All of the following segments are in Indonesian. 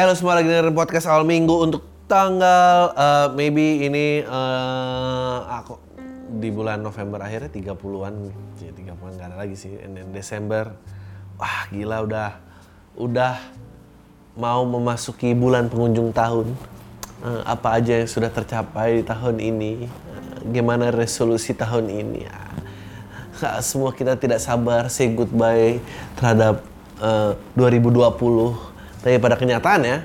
Eh lo semua lagi dengerin podcast awal minggu untuk tanggal uh, maybe ini uh, aku di bulan November akhirnya 30-an ya 30-an gak ada lagi sih And then Desember. Wah gila udah udah mau memasuki bulan pengunjung tahun. Uh, apa aja yang sudah tercapai di tahun ini? Uh, gimana resolusi tahun ini? Ya semua kita tidak sabar say goodbye terhadap uh, 2020 tapi pada kenyataannya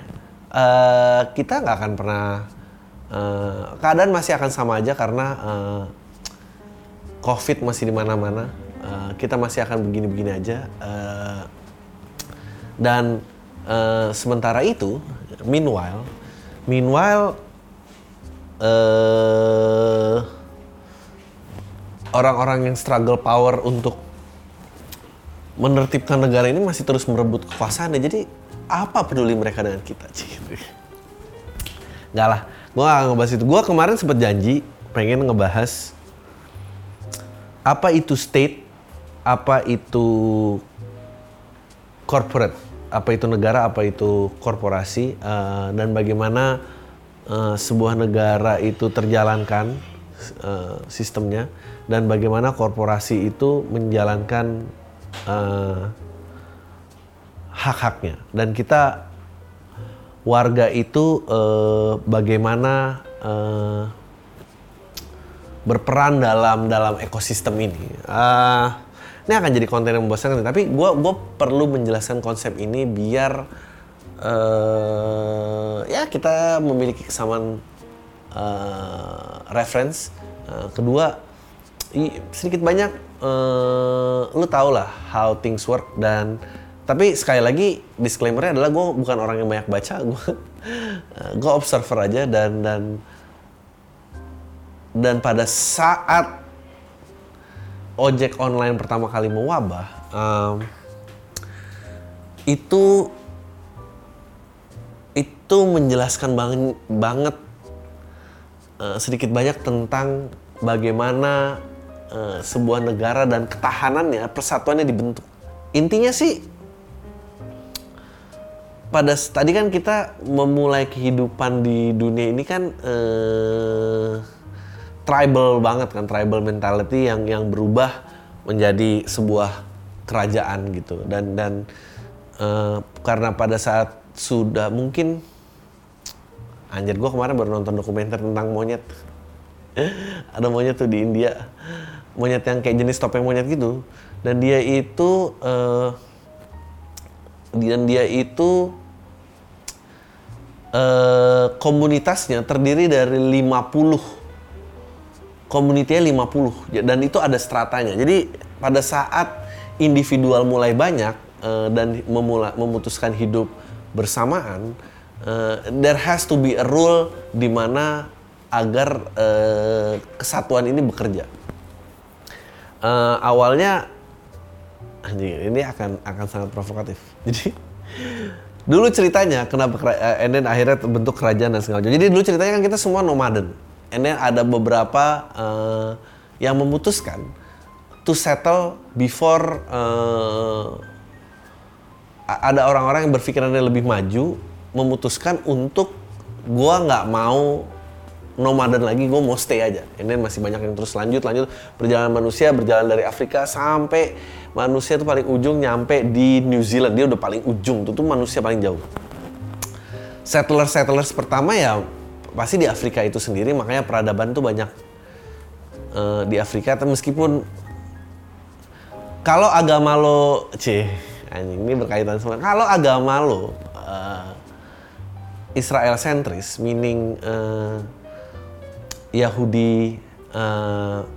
uh, kita nggak akan pernah uh, keadaan masih akan sama aja karena uh, covid masih di mana-mana uh, kita masih akan begini-begini aja uh, dan uh, sementara itu meanwhile meanwhile uh, orang-orang yang struggle power untuk menertibkan negara ini masih terus merebut kekuasaannya. Jadi apa peduli mereka dengan kita? Gak lah, gue gak ngebahas itu. Gue kemarin sempat janji pengen ngebahas apa itu state, apa itu corporate, apa itu negara, apa itu korporasi, uh, dan bagaimana uh, sebuah negara itu terjalankan uh, sistemnya dan bagaimana korporasi itu menjalankan uh, hak-haknya dan kita warga itu uh, bagaimana uh, berperan dalam dalam ekosistem ini. Uh, ini akan jadi konten yang membosankan, tapi gue gua perlu menjelaskan konsep ini biar uh, ya kita memiliki kesamaan uh, reference. Uh, kedua sedikit banyak uh, lu tau lah how things work dan tapi sekali lagi disclaimernya adalah gue bukan orang yang banyak baca gue gue observer aja dan dan dan pada saat ojek online pertama kali mewabah um, itu itu menjelaskan banget banget uh, sedikit banyak tentang bagaimana uh, sebuah negara dan ketahanannya, persatuannya dibentuk. Intinya sih pada tadi kan kita memulai kehidupan di dunia ini kan uh, tribal banget kan, tribal mentality yang yang berubah menjadi sebuah kerajaan gitu. Dan dan uh, karena pada saat sudah mungkin anjir gue kemarin baru nonton dokumenter tentang monyet. Ada monyet tuh di India. Monyet yang kayak jenis topeng monyet gitu. Dan dia itu uh, dan dia itu uh, komunitasnya terdiri dari 50 komunitinya 50 dan itu ada stratanya jadi pada saat individual mulai banyak uh, dan memula, memutuskan hidup bersamaan uh, there has to be a rule di mana agar uh, kesatuan ini bekerja. Uh, awalnya ini akan akan sangat provokatif. Jadi dulu ceritanya kenapa uh, and then akhirnya bentuk kerajaan dan segala macam. Jadi dulu ceritanya kan kita semua nomaden. And ada beberapa uh, yang memutuskan to settle before uh, ada orang-orang yang berpikirannya lebih maju memutuskan untuk gua nggak mau nomaden lagi gue mau stay aja. Ini masih banyak yang terus lanjut lanjut. Perjalanan manusia berjalan dari Afrika sampai manusia tuh paling ujung nyampe di New Zealand. Dia udah paling ujung tuh tuh manusia paling jauh. Settlers settlers pertama ya pasti di Afrika itu sendiri. Makanya peradaban tuh banyak uh, di Afrika. Tapi meskipun kalau agama lo c ini berkaitan sama kalau agama lo uh, Israel sentris meaning uh, Yahudi uh,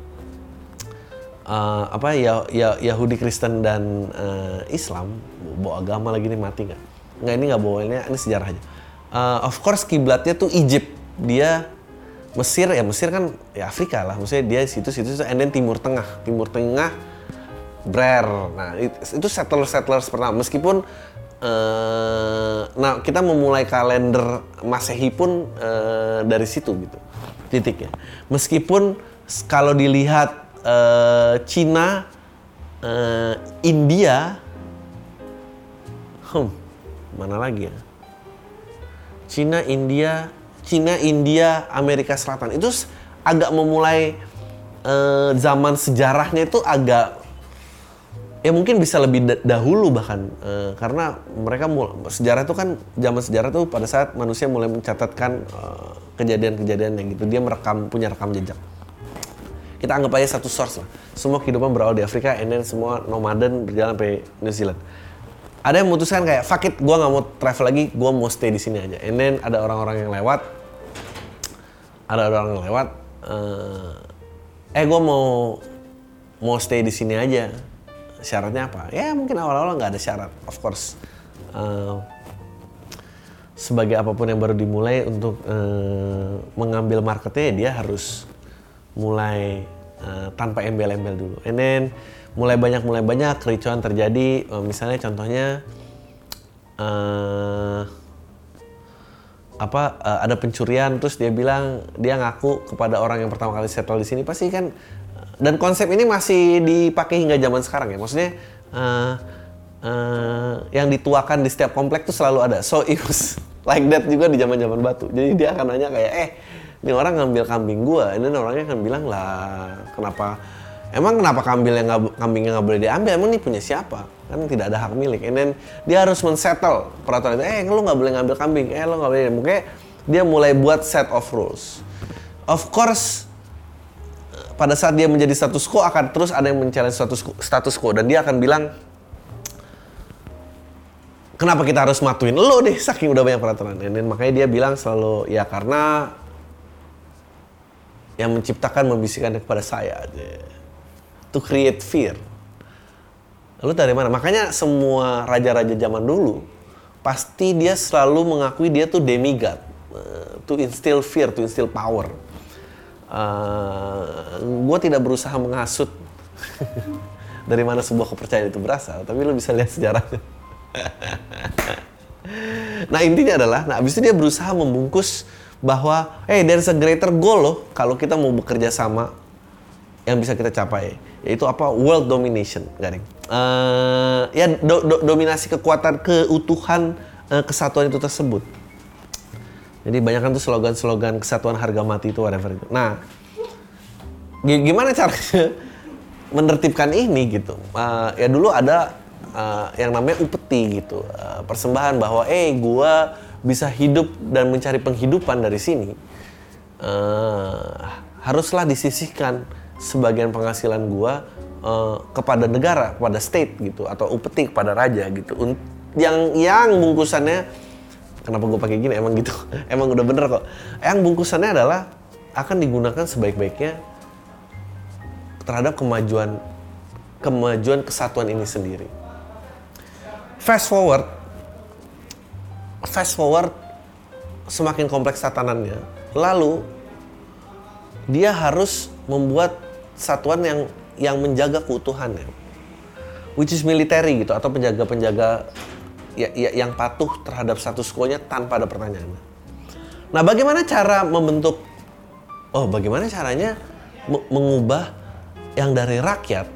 uh, apa ya, ya Yahudi Kristen dan uh, Islam bawa agama lagi nih mati nggak? Nggak ini nggak bawa ini ini sejarah aja. Uh, of course kiblatnya tuh Egypt. Dia Mesir ya Mesir kan ya Afrika lah. Maksudnya dia situ situ, and then Timur Tengah. Timur Tengah Brer nah itu settlers settlers pertama. Meskipun uh, nah kita memulai kalender Masehi pun uh, dari situ gitu titik ya. Meskipun kalau dilihat uh, Cina, uh, India, hmm, mana lagi ya? Cina, India, Cina, India, Amerika Selatan itu agak memulai eh, zaman sejarahnya itu agak ya mungkin bisa lebih dahulu bahkan uh, karena mereka mul sejarah itu kan zaman sejarah itu pada saat manusia mulai mencatatkan kejadian-kejadian yang gitu. Dia merekam punya rekam jejak. Kita anggap aja satu source lah. Semua kehidupan berawal di Afrika and then semua nomaden berjalan sampai New Zealand. Ada yang memutuskan kayak fuck it gue nggak mau travel lagi gue mau stay di sini aja. And then ada orang-orang yang lewat. Ada orang yang lewat uh, eh gue mau mau stay di sini aja. Syaratnya apa? Ya mungkin awal-awal nggak ada syarat, of course. Uh, sebagai apa pun yang baru dimulai untuk uh, mengambil marketnya dia harus mulai uh, tanpa embel-embel dulu. And then mulai banyak mulai banyak kericuan terjadi. Uh, misalnya contohnya uh, apa uh, ada pencurian terus dia bilang dia ngaku kepada orang yang pertama kali settle di sini pasti kan dan konsep ini masih dipakai hingga zaman sekarang ya. Maksudnya uh, uh, yang dituakan di setiap komplek itu selalu ada. So it was like that juga di zaman-zaman batu. Jadi dia akan nanya kayak, eh, ini orang ngambil kambing gua. Ini orangnya akan bilang lah, kenapa? Emang kenapa kambing yang gak, kambingnya nggak boleh diambil? Emang ini punya siapa? Kan tidak ada hak milik. And dia harus men-settle peraturan itu. Eh, lu nggak boleh ngambil kambing. Eh, lu nggak boleh. Mungkin dia mulai buat set of rules. Of course, pada saat dia menjadi status quo akan terus ada yang mencari status status quo dan dia akan bilang kenapa kita harus matuin lo deh saking udah banyak peraturan. Dan makanya dia bilang selalu ya karena yang menciptakan membisikkan kepada saya to create fear. Lalu dari mana? Makanya semua raja-raja zaman dulu pasti dia selalu mengakui dia tuh demigod uh, to instill fear to instill power. Uh, eh, gue tidak berusaha menghasut dari mana sebuah kepercayaan itu berasal, tapi lo bisa lihat sejarahnya. nah intinya adalah, nah abis itu dia berusaha membungkus bahwa, hey there's a greater goal loh kalau kita mau bekerja sama yang bisa kita capai, yaitu apa world domination, garing. Uh, ya do, do, dominasi kekuatan keutuhan uh, kesatuan itu tersebut. Jadi banyak kan tuh slogan-slogan kesatuan harga mati itu whatever itu. Nah, gimana caranya menertibkan ini gitu? Uh, ya dulu ada uh, yang namanya upeti gitu, uh, persembahan bahwa eh gua bisa hidup dan mencari penghidupan dari sini. Uh, haruslah disisihkan sebagian penghasilan gua uh, kepada negara, kepada state gitu atau upeti kepada raja gitu. Yang yang bungkusannya kenapa gue pakai gini emang gitu emang udah bener kok yang bungkusannya adalah akan digunakan sebaik-baiknya terhadap kemajuan kemajuan kesatuan ini sendiri fast forward. Fast forward semakin kompleks tatanannya lalu dia harus membuat satuan yang yang menjaga keutuhannya. Which is military gitu atau penjaga-penjaga ya, ya, yang patuh terhadap status quo-nya tanpa ada pertanyaan. Nah, bagaimana cara membentuk oh, bagaimana caranya mengubah yang dari rakyat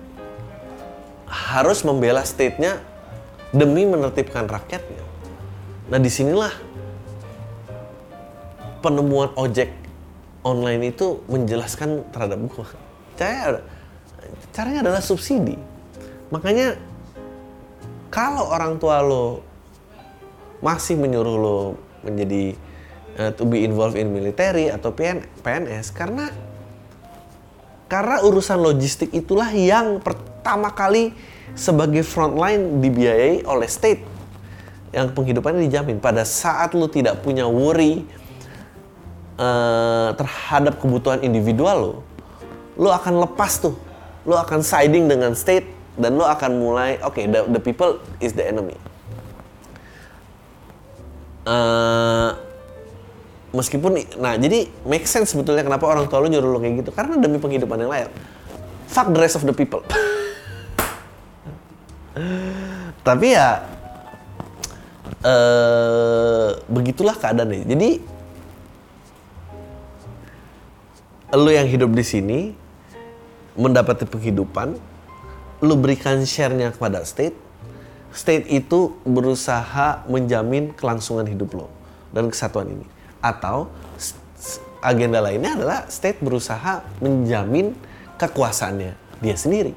harus membela state-nya demi menertibkan rakyatnya. Nah, di sinilah penemuan ojek online itu menjelaskan terhadap gua. Cara caranya adalah subsidi. Makanya kalau orang tua lo masih menyuruh lo menjadi uh, to be involved in military atau PN, PNS karena karena urusan logistik itulah yang pertama kali sebagai frontline dibiayai oleh state yang penghidupannya dijamin. Pada saat lo tidak punya worry uh, terhadap kebutuhan individual lo lo akan lepas tuh. Lo akan siding dengan state dan lo akan mulai oke okay, the, the people is the enemy. Uh, meskipun nah jadi make sense sebetulnya kenapa orang tua lu nyuruh lu kayak gitu. Karena demi penghidupan yang layak. Fuck the rest of the people tapi ya uh, begitulah keadaan nih jadi lu yang hidup di sini mendapati penghidupan lu berikan share-nya kepada state state itu berusaha menjamin kelangsungan hidup lo. dan kesatuan ini. Atau agenda lainnya adalah state berusaha menjamin kekuasaannya dia sendiri.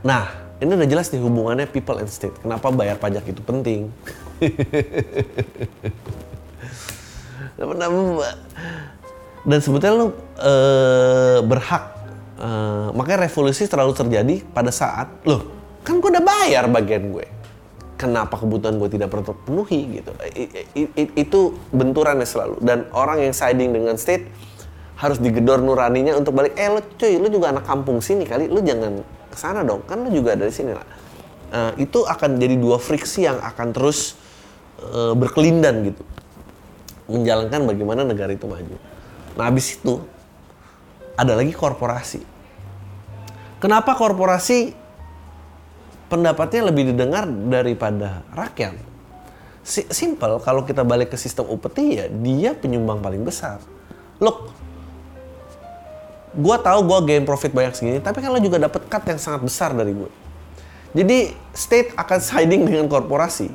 Nah, ini udah jelas nih hubungannya people and state. Kenapa bayar pajak itu penting? Dan sebetulnya lu e, berhak. E, makanya revolusi terlalu terjadi pada saat, loh kan gue udah bayar bagian gue. Kenapa kebutuhan gue tidak terpenuhi gitu? I, i, i, itu benturannya selalu. Dan orang yang siding dengan state harus digedor nuraninya untuk balik. Eh lo cuy, lo juga anak kampung sini kali, lo jangan ke sana dong. Kan lo juga dari sini lah. Uh, itu akan jadi dua friksi yang akan terus uh, berkelindan gitu menjalankan bagaimana negara itu maju. Nah, habis itu ada lagi korporasi. Kenapa korporasi pendapatnya lebih didengar daripada rakyat? Simple, kalau kita balik ke sistem upeti ya, dia penyumbang paling besar. Look, gue tahu gue gain profit banyak segini, tapi kan lo juga dapat cut yang sangat besar dari gue. Jadi state akan siding dengan korporasi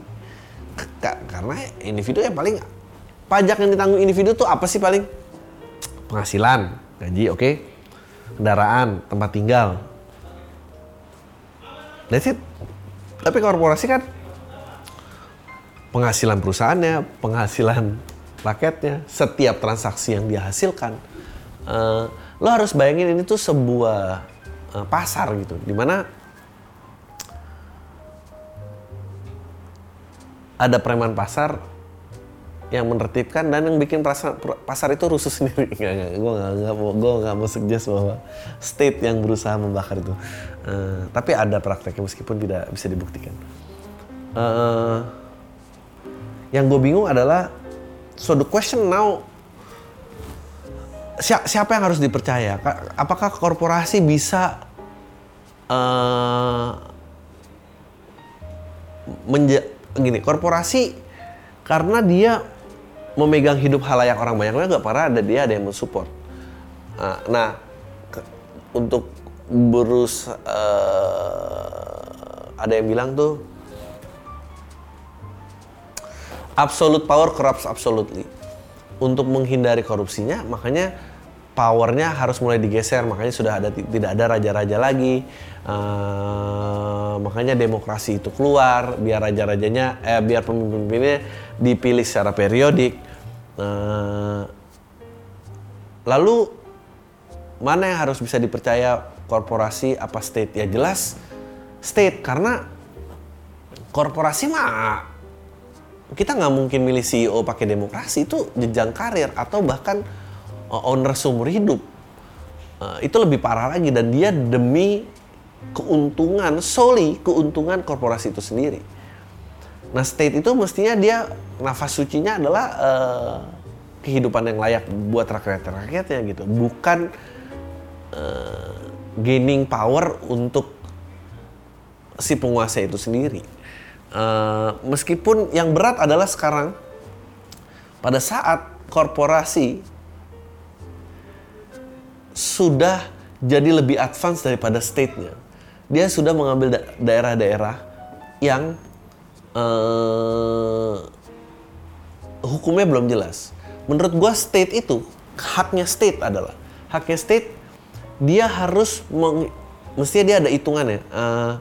karena individu yang paling pajak yang ditanggung individu tuh apa sih paling? Penghasilan, gaji, oke. Okay. Kendaraan, tempat tinggal. That's it. Tapi korporasi kan penghasilan perusahaannya, penghasilan rakyatnya, setiap transaksi yang dia hasilkan. Uh, lo harus bayangin ini tuh sebuah uh, pasar gitu, di mana ada preman pasar yang menertibkan dan yang bikin pasar, pasar itu rusuh sendiri. Gak, gak, gue gak, gak, mau, gue gak mau suggest bahwa state yang berusaha membakar itu. Uh, tapi ada prakteknya meskipun tidak bisa dibuktikan. Uh, yang gue bingung adalah, so the question now, siapa yang harus dipercaya? Apakah korporasi bisa uh, gini korporasi karena dia memegang hidup halayak orang banyak nggak para ada dia ada yang mensupport. Nah, nah untuk berus uh, ada yang bilang tuh absolute power corrupts absolutely. Untuk menghindari korupsinya, makanya powernya harus mulai digeser. Makanya sudah ada tidak ada raja-raja lagi. Uh, makanya demokrasi itu keluar, biar raja-rajanya, eh, biar pemimpin-pemimpinnya dipilih secara periodik Uh, lalu mana yang harus bisa dipercaya korporasi apa state? Ya jelas state karena korporasi mah kita nggak mungkin milih CEO pakai demokrasi itu jenjang karir atau bahkan uh, owner seumur hidup uh, itu lebih parah lagi dan dia demi keuntungan solely keuntungan korporasi itu sendiri. Nah state itu mestinya dia nafas sucinya adalah uh, kehidupan yang layak buat rakyat-rakyatnya gitu, bukan uh, gaining power untuk si penguasa itu sendiri. Uh, meskipun yang berat adalah sekarang pada saat korporasi sudah jadi lebih advance daripada state-nya. Dia sudah mengambil daerah-daerah yang uh, hukumnya belum jelas. Menurut gua state itu haknya state adalah haknya state dia harus meng, mestinya dia ada hitungannya. Uh,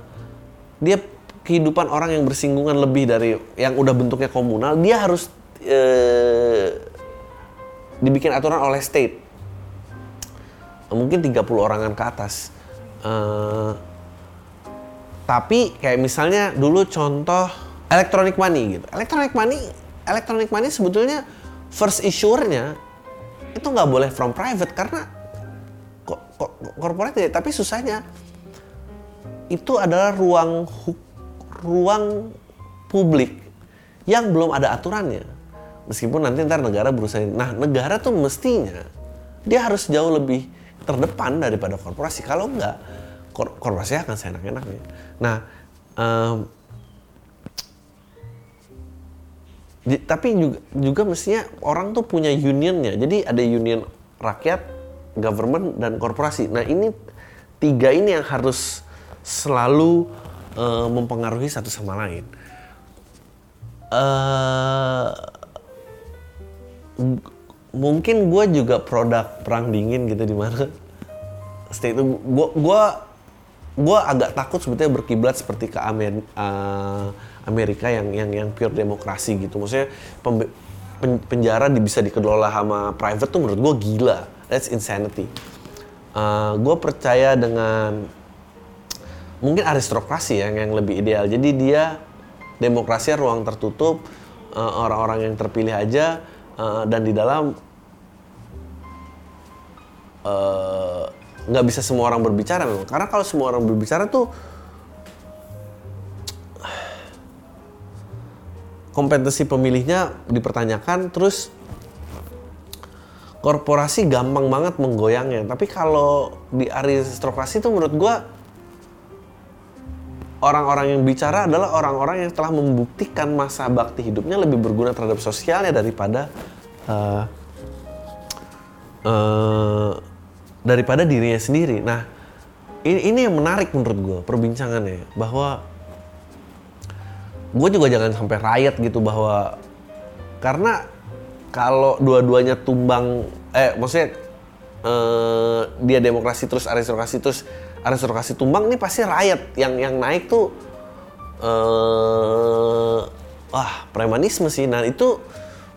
dia kehidupan orang yang bersinggungan lebih dari yang udah bentuknya komunal, dia harus uh, dibikin aturan oleh state. Mungkin 30 orangan ke atas. Uh, tapi kayak misalnya dulu contoh electronic money gitu. Electronic money electronic money sebetulnya first issuernya itu nggak boleh from private karena kok corporate ya, tapi susahnya itu adalah ruang ruang publik yang belum ada aturannya. Meskipun nanti ntar negara berusaha, nah negara tuh mestinya dia harus jauh lebih terdepan daripada korporasi. Kalau enggak, kor korporasi akan seenak-enaknya. Nah, um, tapi juga juga mestinya orang tuh punya unionnya jadi ada union rakyat government dan korporasi nah ini tiga ini yang harus selalu uh, mempengaruhi satu sama lain. Uh, mungkin gue juga produk perang dingin gitu di mana state itu gue gue gue agak takut sebetulnya berkiblat seperti ke Amer, uh, Amerika yang yang yang pure demokrasi gitu. Maksudnya penjara bisa dikelola sama private tuh menurut gue gila. That's insanity. Uh, gue percaya dengan mungkin aristokrasi yang yang lebih ideal. Jadi dia demokrasi ruang tertutup uh, orang-orang yang terpilih aja uh, dan di dalam uh, nggak bisa semua orang berbicara memang. Karena kalau semua orang berbicara tuh kompetensi pemilihnya dipertanyakan terus korporasi gampang banget menggoyangnya. Tapi kalau di aristokrasi tuh menurut gua orang-orang yang bicara adalah orang-orang yang telah membuktikan masa bakti hidupnya lebih berguna terhadap sosialnya daripada uh, uh, daripada dirinya sendiri. Nah, ini, ini yang menarik menurut gue perbincangannya bahwa gue juga jangan sampai riot gitu bahwa karena kalau dua-duanya tumbang eh maksudnya eh, dia demokrasi terus aristokrasi terus aristokrasi tumbang ini pasti rakyat yang yang naik tuh eh, wah premanisme sih nah itu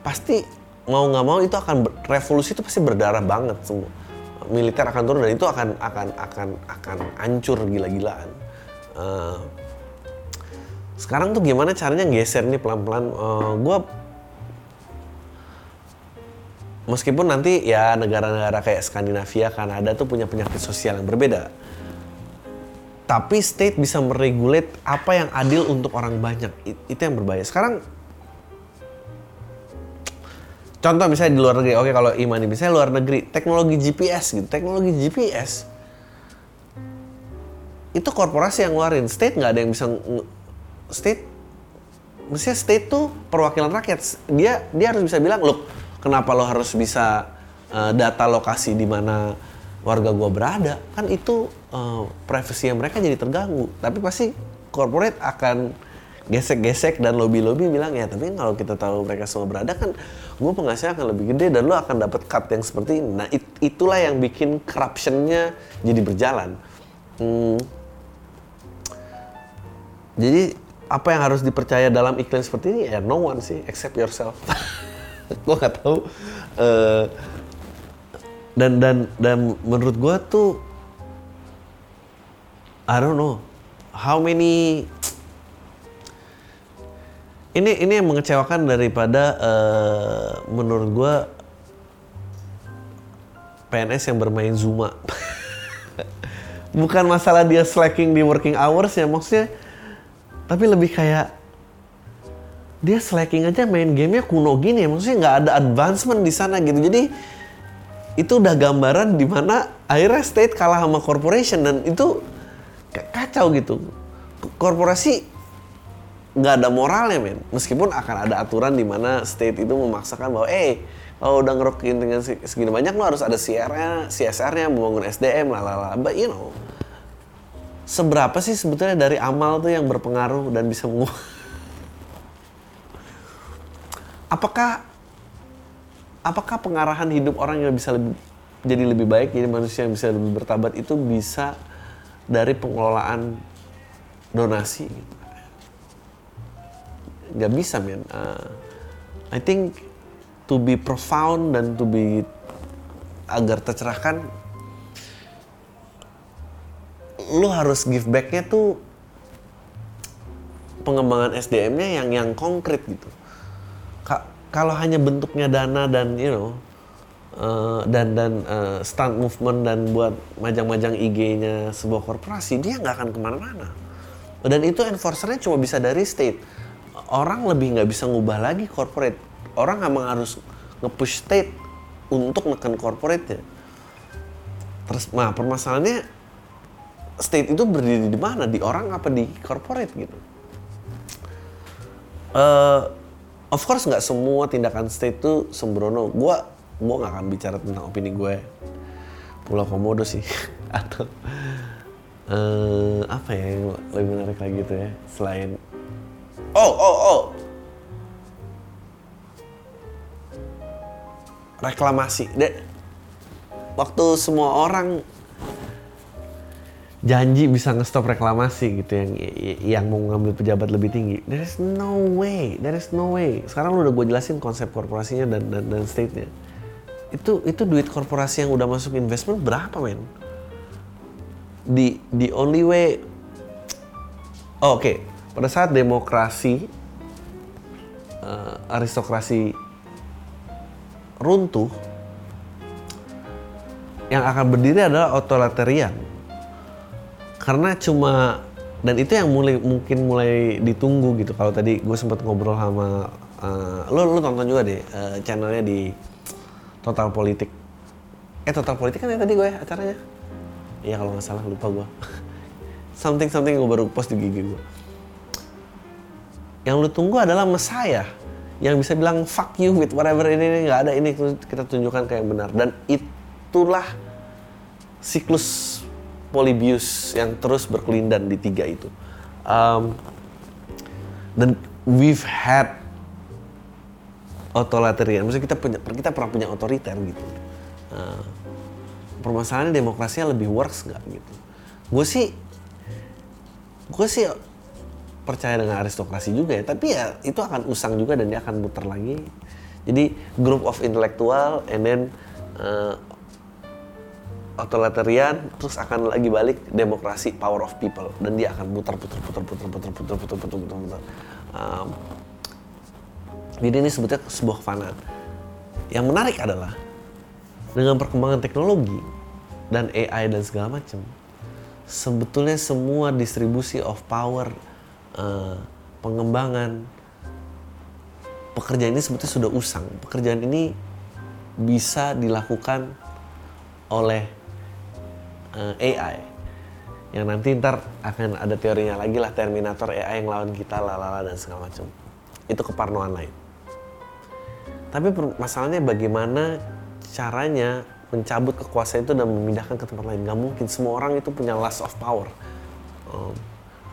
pasti mau nggak mau itu akan revolusi itu pasti berdarah banget semua militer akan turun dan itu akan akan akan akan hancur gila-gilaan. Uh, sekarang tuh gimana caranya geser nih pelan-pelan? Uh, eh, gue meskipun nanti ya negara-negara kayak Skandinavia, Kanada tuh punya penyakit sosial yang berbeda. Tapi state bisa meregulate apa yang adil untuk orang banyak. Itu yang berbahaya. Sekarang contoh misalnya di luar negeri oke kalau Imani misalnya luar negeri teknologi GPS gitu teknologi GPS itu korporasi yang ngeluarin state nggak ada yang bisa state mestinya state tuh perwakilan rakyat dia dia harus bisa bilang loh kenapa lo harus bisa uh, data lokasi di mana warga gua berada kan itu uh, privasi yang mereka jadi terganggu tapi pasti corporate akan gesek-gesek dan lobby-lobby bilang ya tapi kalau kita tahu mereka semua berada kan gue penghasilan akan lebih gede dan lo akan dapat cut yang seperti ini. Nah it, itulah yang bikin corruptionnya jadi berjalan. Hmm. Jadi apa yang harus dipercaya dalam iklim seperti ini ya no one sih except yourself. gue nggak tahu. Uh, dan dan dan menurut gue tuh I don't know how many ini ini yang mengecewakan daripada uh, menurut gue PNS yang bermain Zuma. Bukan masalah dia slacking di working hours ya maksudnya, tapi lebih kayak dia slacking aja main gamenya kuno gini ya maksudnya nggak ada advancement di sana gitu jadi itu udah gambaran di mana akhirnya state kalah sama corporation dan itu kacau gitu korporasi nggak ada moralnya men meskipun akan ada aturan di mana state itu memaksakan bahwa eh kalau udah ngerokin dengan segini banyak lo harus ada CR-nya, CSR-nya, membangun SDM, lalala. But you know, seberapa sih sebetulnya dari amal tuh yang berpengaruh dan bisa mengubah? apakah apakah pengarahan hidup orang yang bisa lebih jadi lebih baik, jadi manusia yang bisa lebih bertabat itu bisa dari pengelolaan donasi gitu? nggak bisa men uh, I think to be profound dan to be agar tercerahkan lu harus give backnya tuh pengembangan SDM-nya yang yang konkret gitu. Ka kalau hanya bentuknya dana dan you know uh, dan dan uh, stunt movement dan buat majang-majang IG-nya sebuah korporasi dia nggak akan ke mana-mana. Dan itu enforcernya cuma bisa dari state orang lebih nggak bisa ngubah lagi corporate. Orang emang harus nge-push state untuk neken corporate ya. Terus, nah permasalahannya state itu berdiri di mana? Di orang apa di corporate gitu? Uh, of course nggak semua tindakan state itu sembrono. Gua gua nggak akan bicara tentang opini gue. Pulau Komodo sih atau uh, apa ya yang lebih menarik lagi gitu ya selain oh oh oh reklamasi. De, waktu semua orang janji bisa ngestop reklamasi gitu yang yang mau ngambil pejabat lebih tinggi. There is no way, there is no way. Sekarang lu udah gue jelasin konsep korporasinya dan dan, dan state-nya. Itu itu duit korporasi yang udah masuk investment berapa men? Di the only way oh, oke, okay. pada saat demokrasi uh, aristokrasi runtuh yang akan berdiri adalah otoritarian karena cuma dan itu yang mulai mungkin mulai ditunggu gitu. Kalau tadi gue sempat ngobrol sama uh, lo lo tonton juga deh uh, channelnya di Total Politik. Eh Total Politik kan ya tadi gue acaranya? Iya kalau nggak salah lupa gue something something gue baru post di gigi gue yang lu tunggu adalah Messiah yang bisa bilang fuck you with whatever ini nggak ada ini kita tunjukkan kayak benar. Dan itulah siklus Polybius yang terus berkelindan di tiga itu. Um, dan we've had otoritarian, maksudnya kita punya kita pernah punya otoriter gitu. Uh, permasalahannya demokrasinya lebih works nggak gitu. Gue sih, gue sih percaya dengan aristokrasi juga ya, tapi ya itu akan usang juga dan dia akan muter lagi. Jadi group of intellectual and then uh, otoritarian terus akan lagi balik demokrasi power of people. Dan dia akan putar putar putar putar putar putar putar putar putar putar. Um, jadi ini sebetulnya sebuah fana yang menarik adalah dengan perkembangan teknologi dan AI dan segala macam sebetulnya semua distribusi of power uh, pengembangan pekerjaan ini sebetulnya sudah usang. Pekerjaan ini bisa dilakukan oleh uh, eh, AI yang nanti ntar akan ada teorinya lagi lah Terminator AI yang lawan kita lalala dan segala macam. Itu keparnoan lain. Tapi masalahnya bagaimana caranya mencabut kekuasaan itu dan memindahkan ke tempat lain? Nggak mungkin. Semua orang itu punya lust of power. Um,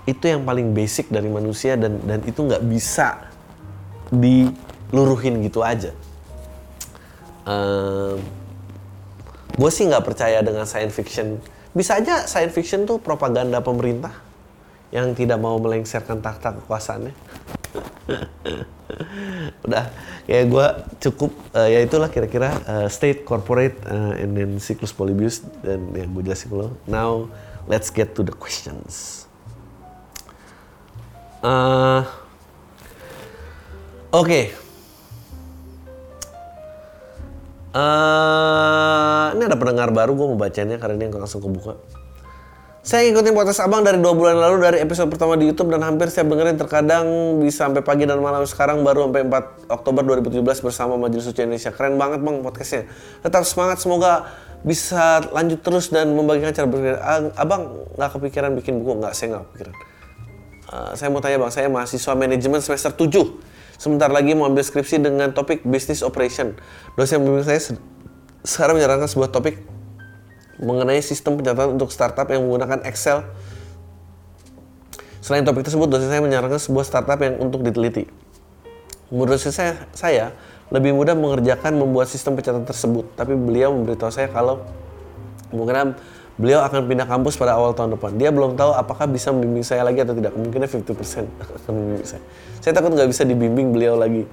itu yang paling basic dari manusia dan dan itu nggak bisa diluruhin gitu aja. Um, gue sih nggak percaya dengan science fiction. Bisa aja science fiction tuh propaganda pemerintah yang tidak mau melengsarkan takhta kekuasaannya. Udah, kayak gue cukup, uh, ya itulah kira-kira uh, state, corporate, uh, and then siklus Polybius dan yang gue jelasin lo. Now, let's get to the questions. Uh, Oke, okay. Uh, ini ada pendengar baru, gue mau bacanya karena ini langsung kebuka. Saya ngikutin podcast abang dari dua bulan lalu dari episode pertama di YouTube dan hampir setiap dengerin terkadang bisa sampai pagi dan malam sekarang baru sampai 4 Oktober 2017 bersama Majelis Suci Indonesia. Keren banget bang podcastnya. Tetap semangat semoga bisa lanjut terus dan membagikan cara berpikir. Abang nggak kepikiran bikin buku? Nggak, saya nggak kepikiran. Uh, saya mau tanya bang, saya mahasiswa manajemen semester 7 Sebentar lagi mau ambil skripsi dengan topik business operation. Dosen pembimbing saya sekarang menyarankan sebuah topik mengenai sistem pencatatan untuk startup yang menggunakan Excel. Selain topik tersebut, dosen saya menyarankan sebuah startup yang untuk diteliti. Menurut saya, saya lebih mudah mengerjakan membuat sistem pencatatan tersebut, tapi beliau memberitahu saya kalau mungkin beliau akan pindah kampus pada awal tahun depan. Dia belum tahu apakah bisa membimbing saya lagi atau tidak. Kemungkinan 50% akan membimbing saya. Saya takut nggak bisa dibimbing beliau lagi.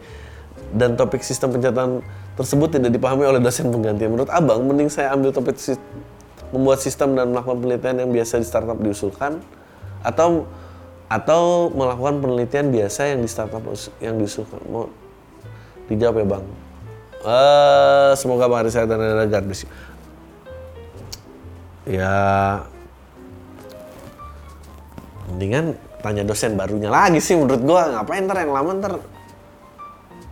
Dan topik sistem pencatatan tersebut tidak dipahami oleh dosen pengganti. Menurut abang, mending saya ambil topik membuat sistem dan melakukan penelitian yang biasa di startup diusulkan, atau atau melakukan penelitian biasa yang di startup yang diusulkan. Mau dijawab ya bang. Uh, semoga bang Arisa dan Anda garbis ya mendingan tanya dosen barunya lagi sih menurut gua. Ngapain ntar yang lama ntar?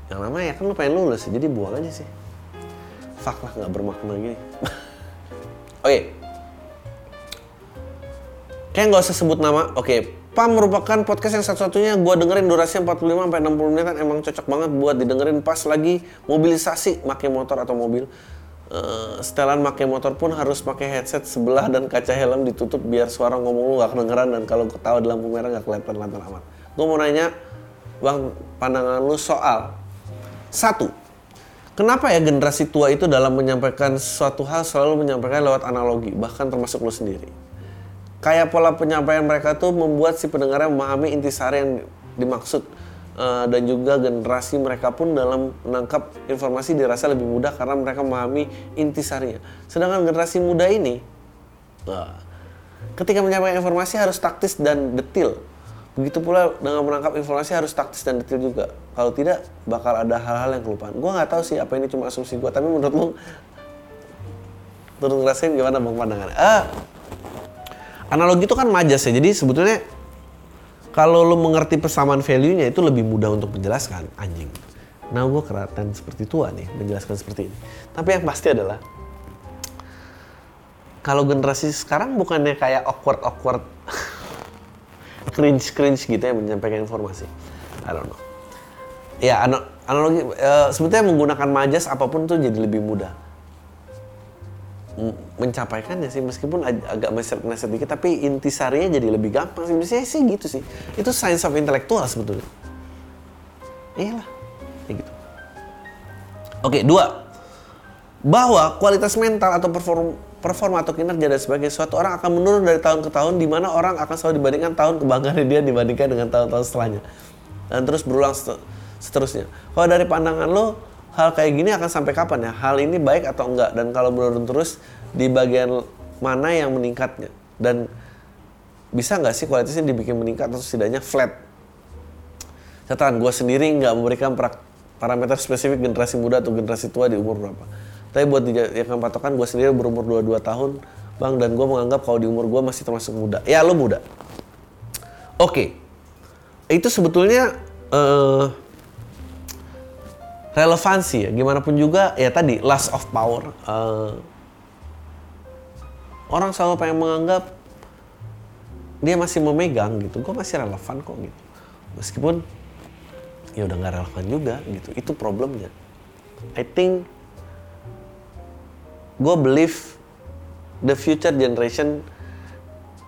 Yang lama ya kan lu pengen lulus jadi buang aja sih. Fuck lah nggak bermakna gini oke. Okay. kayak nggak usah sebut nama. Oke okay. PAM merupakan podcast yang satu-satunya gue dengerin durasinya 45 sampai 60 menit emang cocok banget buat didengerin pas lagi mobilisasi pakai motor atau mobil uh, setelan pakai motor pun harus pakai headset sebelah dan kaca helm ditutup biar suara ngomong lu gak kedengeran dan kalau ketawa di lampu merah gak kelihatan kelihatan amat. Gue mau nanya, bang, pandangan lu soal satu, Kenapa ya generasi tua itu dalam menyampaikan suatu hal selalu menyampaikan lewat analogi, bahkan termasuk lo sendiri. Kayak pola penyampaian mereka tuh membuat si pendengarnya memahami intisari yang dimaksud uh, dan juga generasi mereka pun dalam menangkap informasi dirasa lebih mudah karena mereka memahami intisarinya. Sedangkan generasi muda ini, uh, ketika menyampaikan informasi harus taktis dan detail Begitu pula dengan menangkap informasi harus taktis dan detail juga. Kalau tidak, bakal ada hal-hal yang kelupaan. Gue nggak tahu sih apa ini cuma asumsi gue, tapi menurut lu turun ngerasain gimana bang pandangannya? Ah, analogi itu kan majas ya. Jadi sebetulnya kalau lu mengerti persamaan value-nya itu lebih mudah untuk menjelaskan anjing. Nah gue keratan seperti tua nih menjelaskan seperti ini. Tapi yang pasti adalah kalau generasi sekarang bukannya kayak awkward awkward cringe-cringe gitu ya menyampaikan informasi. I don't know. Ya, analogi uh, sebetulnya menggunakan majas apa pun tuh jadi lebih mudah mencapaikannya sih meskipun ag agak meset-meset dikit tapi intisarinya jadi lebih gampang sih. Biasanya sih gitu sih. Itu science of intelektual sebetulnya. Iyalah kayak gitu. Oke dua. Bahwa kualitas mental atau perform performa atau kinerja dan sebagai suatu orang akan menurun dari tahun ke tahun di mana orang akan selalu dibandingkan tahun kebanggaan dia dibandingkan dengan tahun-tahun setelahnya. Dan terus berulang seterusnya. Kalau dari pandangan lo hal kayak gini akan sampai kapan ya? Hal ini baik atau enggak dan kalau menurun terus di bagian mana yang meningkatnya dan bisa nggak sih kualitasnya dibikin meningkat atau setidaknya flat? Catatan gue sendiri nggak memberikan parameter spesifik generasi muda atau generasi tua di umur berapa tapi buat dijadikan patokan gue sendiri berumur 22 tahun bang dan gue menganggap kalau di umur gue masih termasuk muda ya lo muda oke okay. itu sebetulnya uh, relevansi ya. Gimana pun juga ya tadi last of power. Uh, orang selalu pengen menganggap dia masih memegang gitu. Gue masih relevan kok gitu. Meskipun ya udah nggak relevan juga gitu. Itu problemnya. I think gue believe the future generation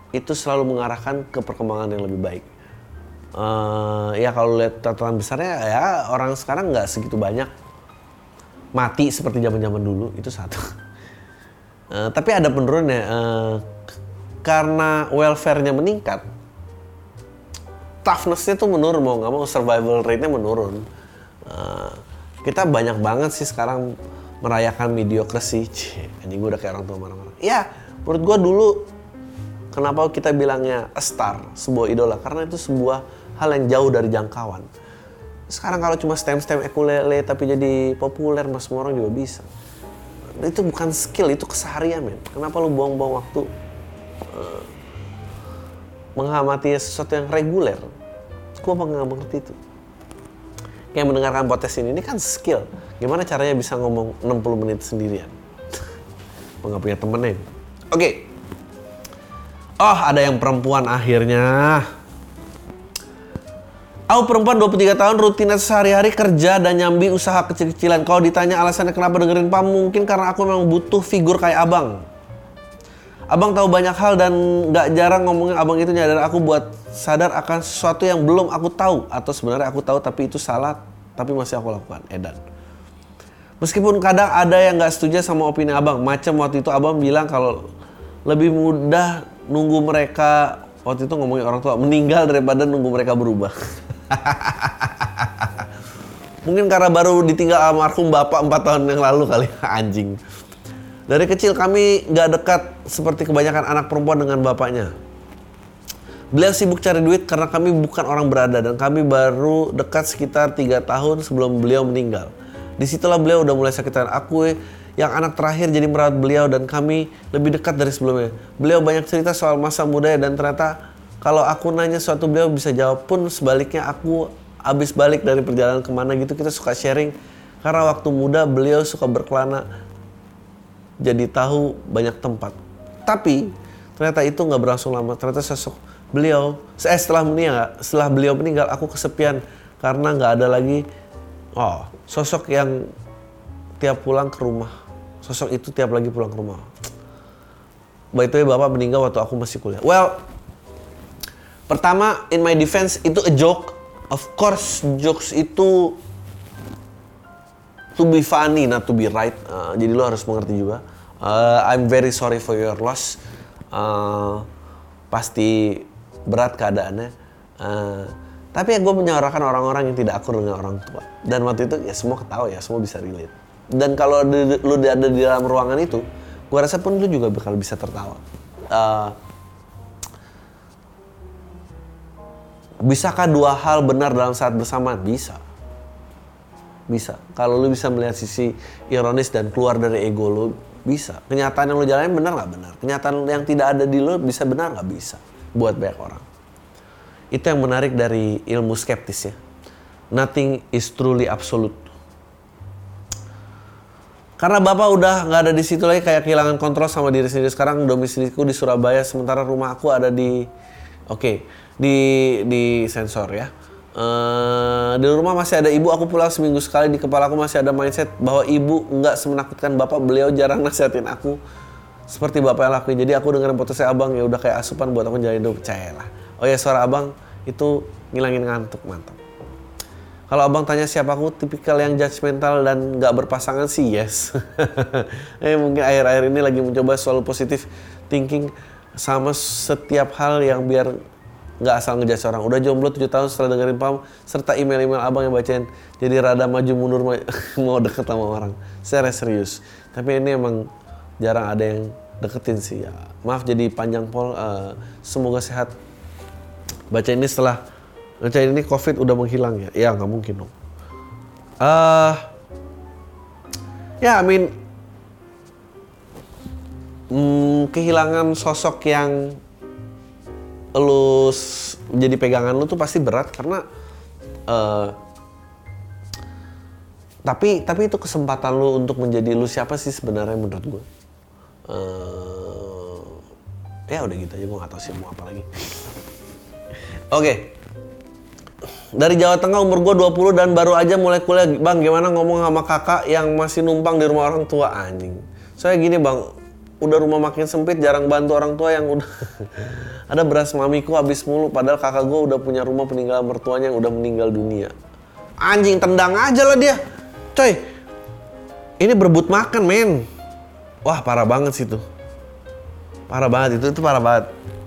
itu selalu mengarahkan ke perkembangan yang lebih baik. Uh, ya kalau lihat tatanan besarnya ya orang sekarang nggak segitu banyak mati seperti zaman-zaman dulu itu satu. Uh, tapi ada penurunnya uh, karena welfare-nya meningkat, toughness-nya tuh menurun mau nggak mau survival rate-nya menurun. Uh, kita banyak banget sih sekarang merayakan mediocracy. Ini gue udah kayak orang tua marah-marah. Ya, menurut gue dulu kenapa kita bilangnya a star, sebuah idola karena itu sebuah hal yang jauh dari jangkauan. Sekarang kalau cuma stem-stem ukulele tapi jadi populer, mas semua orang juga bisa. Itu bukan skill, itu keseharian, men. Kenapa lu buang-buang waktu uh, mengamati sesuatu yang reguler? Gue nggak mengerti itu. Kayak mendengarkan podcast ini, ini kan skill Gimana caranya bisa ngomong 60 menit sendirian? Nggak punya temennya. Oke. Okay. Oh, ada yang perempuan akhirnya. Aku perempuan 23 tahun rutinitas sehari-hari kerja dan nyambi usaha kecil-kecilan. Kalau ditanya alasannya kenapa dengerin Pam, mungkin karena aku memang butuh figur kayak abang. Abang tahu banyak hal dan gak jarang ngomongin abang itu nyadar aku buat sadar akan sesuatu yang belum aku tahu. Atau sebenarnya aku tahu tapi itu salah, tapi masih aku lakukan. Edan. Meskipun kadang ada yang nggak setuju sama opini abang, macam waktu itu abang bilang kalau lebih mudah nunggu mereka waktu itu ngomongin orang tua meninggal daripada nunggu mereka berubah. Mungkin karena baru ditinggal almarhum bapak empat tahun yang lalu kali anjing. Dari kecil kami nggak dekat seperti kebanyakan anak perempuan dengan bapaknya. Beliau sibuk cari duit karena kami bukan orang berada dan kami baru dekat sekitar tiga tahun sebelum beliau meninggal. Di situlah beliau udah mulai sakitan aku yang anak terakhir jadi merawat beliau dan kami lebih dekat dari sebelumnya. Beliau banyak cerita soal masa muda dan ternyata kalau aku nanya suatu beliau bisa jawab pun sebaliknya aku habis balik dari perjalanan ke mana gitu kita suka sharing. Karena waktu muda beliau suka berkelana jadi tahu banyak tempat. Tapi ternyata itu nggak berlangsung lama. Ternyata sosok beliau, eh, setelah meninggal, setelah beliau meninggal aku kesepian. Karena nggak ada lagi oh sosok yang tiap pulang ke rumah. Sosok itu tiap lagi pulang ke rumah. By the bapak meninggal waktu aku masih kuliah. Well pertama in my defense itu a joke of course jokes itu to be funny, not to be right. Uh, jadi lo harus mengerti juga. Uh, I'm very sorry for your loss. Uh, pasti berat keadaannya. Uh, tapi ya gue menyuarakan orang-orang yang tidak akur dengan orang tua. Dan waktu itu ya semua ketawa ya, semua bisa relate. Dan kalau lu ada di dalam ruangan itu, gue rasa pun lu juga bakal bisa tertawa. Uh, bisakah dua hal benar dalam saat bersamaan? Bisa. Bisa. Kalau lu bisa melihat sisi ironis dan keluar dari ego lu, bisa. Kenyataan yang lu jalanin benar nggak benar? Kenyataan yang tidak ada di lu bisa benar nggak bisa? Buat banyak orang. Itu yang menarik dari ilmu skeptis ya. Nothing is truly absolute. Karena bapak udah nggak ada di situ lagi kayak kehilangan kontrol sama diri sendiri. Sekarang domisiliku di Surabaya, sementara rumah aku ada di, oke, okay, di di sensor ya. Uh, di rumah masih ada ibu, aku pulang seminggu sekali di kepala aku masih ada mindset bahwa ibu nggak semenakutkan bapak. Beliau jarang nasihatin aku seperti bapak yang lakuin. Jadi aku dengerin saya abang ya udah kayak asupan buat aku jadi hidup percaya lah oh ya suara abang itu ngilangin ngantuk mantap kalau abang tanya siapa aku tipikal yang judgmental dan nggak berpasangan sih yes eh mungkin akhir-akhir ini lagi mencoba selalu positif thinking sama setiap hal yang biar nggak asal ngejudge orang. Udah jomblo 7 tahun setelah dengerin Pam serta email-email abang yang bacain. Jadi rada maju mundur mau deket sama orang. Saya serius. Tapi ini emang jarang ada yang deketin sih ya. Maaf jadi panjang pol. Uh, semoga sehat baca ini setelah baca ini covid udah menghilang ya ya nggak mungkin dong uh, ya I mean hmm, kehilangan sosok yang lu jadi pegangan lu tuh pasti berat karena uh, tapi tapi itu kesempatan lu untuk menjadi lu siapa sih sebenarnya menurut gue uh, ya udah gitu aja gue gak tau sih mau apa lagi Oke. Dari Jawa Tengah umur gue 20 dan baru aja mulai kuliah. Bang, gimana ngomong sama kakak yang masih numpang di rumah orang tua anjing? Saya gini bang, udah rumah makin sempit, jarang bantu orang tua yang udah ada beras mamiku habis mulu. Padahal kakak gue udah punya rumah peninggalan mertuanya yang udah meninggal dunia. Anjing tendang aja lah dia, coy. Ini berebut makan men. Wah parah banget sih tuh. Parah banget itu, itu parah banget.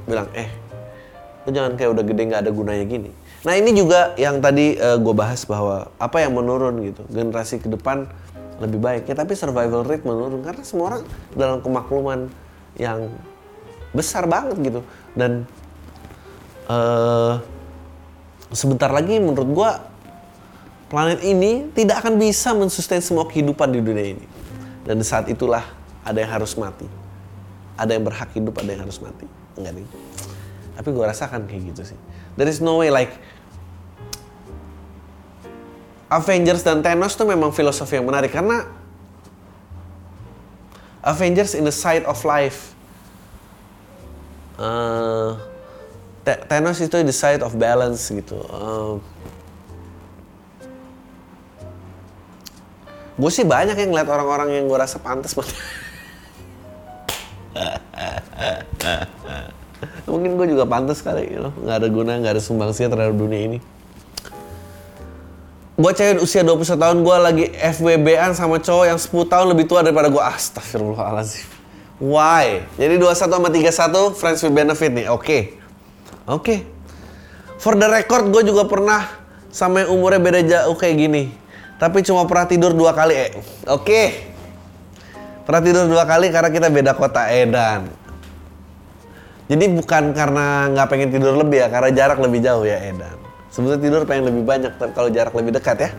Bilang, eh Lu jangan kayak udah gede nggak ada gunanya gini. Nah ini juga yang tadi uh, eh, gue bahas bahwa apa yang menurun gitu. Generasi ke depan lebih baik ya tapi survival rate menurun karena semua orang dalam kemakluman yang besar banget gitu. Dan uh, sebentar lagi menurut gue planet ini tidak akan bisa mensustain semua kehidupan di dunia ini. Dan saat itulah ada yang harus mati. Ada yang berhak hidup ada yang harus mati. Enggak nih. Tapi gue rasakan kayak gitu sih. There is no way like Avengers dan Thanos tuh memang filosofi yang menarik. Karena Avengers in the side of life uh, Thanos itu the side of balance gitu. Uh, gue sih banyak yang ngeliat orang-orang yang gue rasa pantas mungkin gue juga pantas kali you know? nggak ada guna nggak ada sumbangsih terhadap dunia ini. Buat cewek usia 21 tahun gue lagi FWB-an sama cowok yang 10 tahun lebih tua daripada gue astagfirullahaladzim why jadi 21 sama 31 friends with benefit nih oke okay. oke okay. for the record gue juga pernah sama yang umurnya beda jauh kayak gini tapi cuma pernah tidur dua kali eh oke okay. pernah tidur dua kali karena kita beda kota edan jadi bukan karena nggak pengen tidur lebih ya, karena jarak lebih jauh ya Edan. Sebetulnya tidur pengen lebih banyak, tapi kalau jarak lebih dekat ya.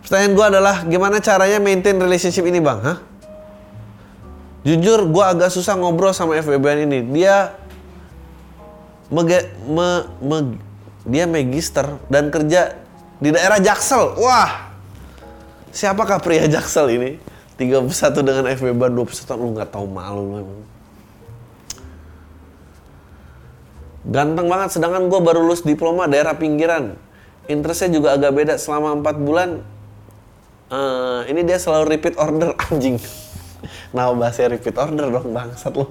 Pertanyaan gue adalah gimana caranya maintain relationship ini bang? Hah? Jujur gue agak susah ngobrol sama FBB ini. Dia mege, me, me, dia magister dan kerja di daerah Jaksel. Wah, siapakah pria Jaksel ini? 31 dengan FBB 21 lu nggak tahu malu lu. Ganteng banget, sedangkan gue baru lulus diploma daerah pinggiran. Interestnya juga agak beda selama 4 bulan. Uh, ini dia selalu repeat order anjing. Nah bahasa repeat order dong bangsat lo.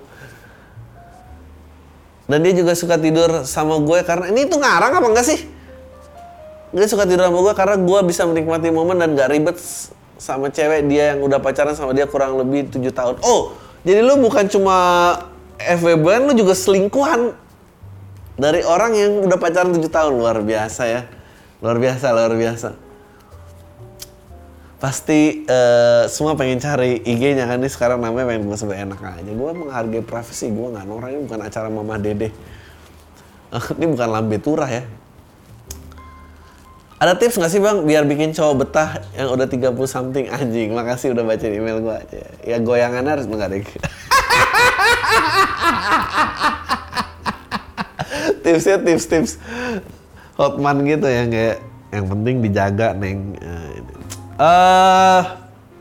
Dan dia juga suka tidur sama gue karena ini tuh ngarang apa enggak sih? Dia suka tidur sama gue karena gue bisa menikmati momen dan gak ribet sama cewek dia yang udah pacaran sama dia kurang lebih tujuh tahun. Oh, jadi lu bukan cuma FWB, lu juga selingkuhan dari orang yang udah pacaran tujuh tahun. Luar biasa ya. Luar biasa, luar biasa. Pasti uh, semua pengen cari IG-nya kan ini sekarang namanya pengen gue sebut enak aja. Gue menghargai privasi gue nggak orang ini bukan acara Mama Dede. ini bukan lambe turah ya. Ada tips nggak sih bang biar bikin cowok betah yang udah 30 something anjing? Makasih udah baca email gue. Ya goyangannya harus mengadek. Tipsnya tips-tips hotman gitu ya kayak yang penting dijaga neng. Eh uh,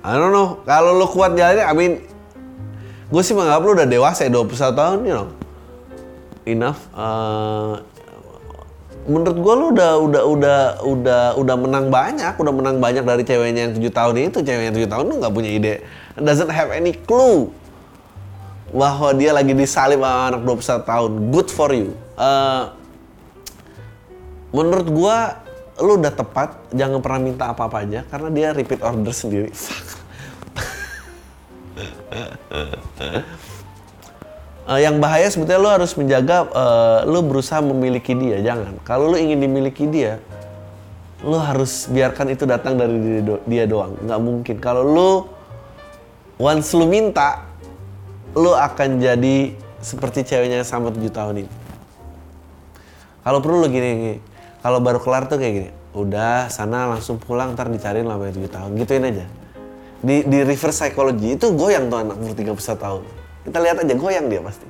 I don't know. Kalau lo kuat jalannya, I mean, gue sih menganggap lo udah dewasa ya, 21 tahun, you know. Enough. Uh, menurut gue lo udah udah udah udah udah menang banyak, udah menang banyak dari ceweknya yang tujuh tahun itu. Cewek yang tujuh tahun lo nggak punya ide, doesn't have any clue bahwa dia lagi disalib sama anak 21 tahun. Good for you. Uh, menurut gue lu udah tepat, jangan pernah minta apa-apa aja karena dia repeat order sendiri. uh, yang bahaya sebetulnya lu harus menjaga uh, lu berusaha memiliki dia, jangan. Kalau lu ingin dimiliki dia, lu harus biarkan itu datang dari dia, do dia doang. Nggak mungkin. Kalau lu once lu minta, lu akan jadi seperti ceweknya sama tujuh tahun ini. Kalau perlu lu gini, gini kalau baru kelar tuh kayak gini udah sana langsung pulang ntar dicariin lama tujuh tahun. Gituin aja. Di di reverse psychology itu goyang tuh anak umur 31 tahun. Kita lihat aja goyang dia pasti.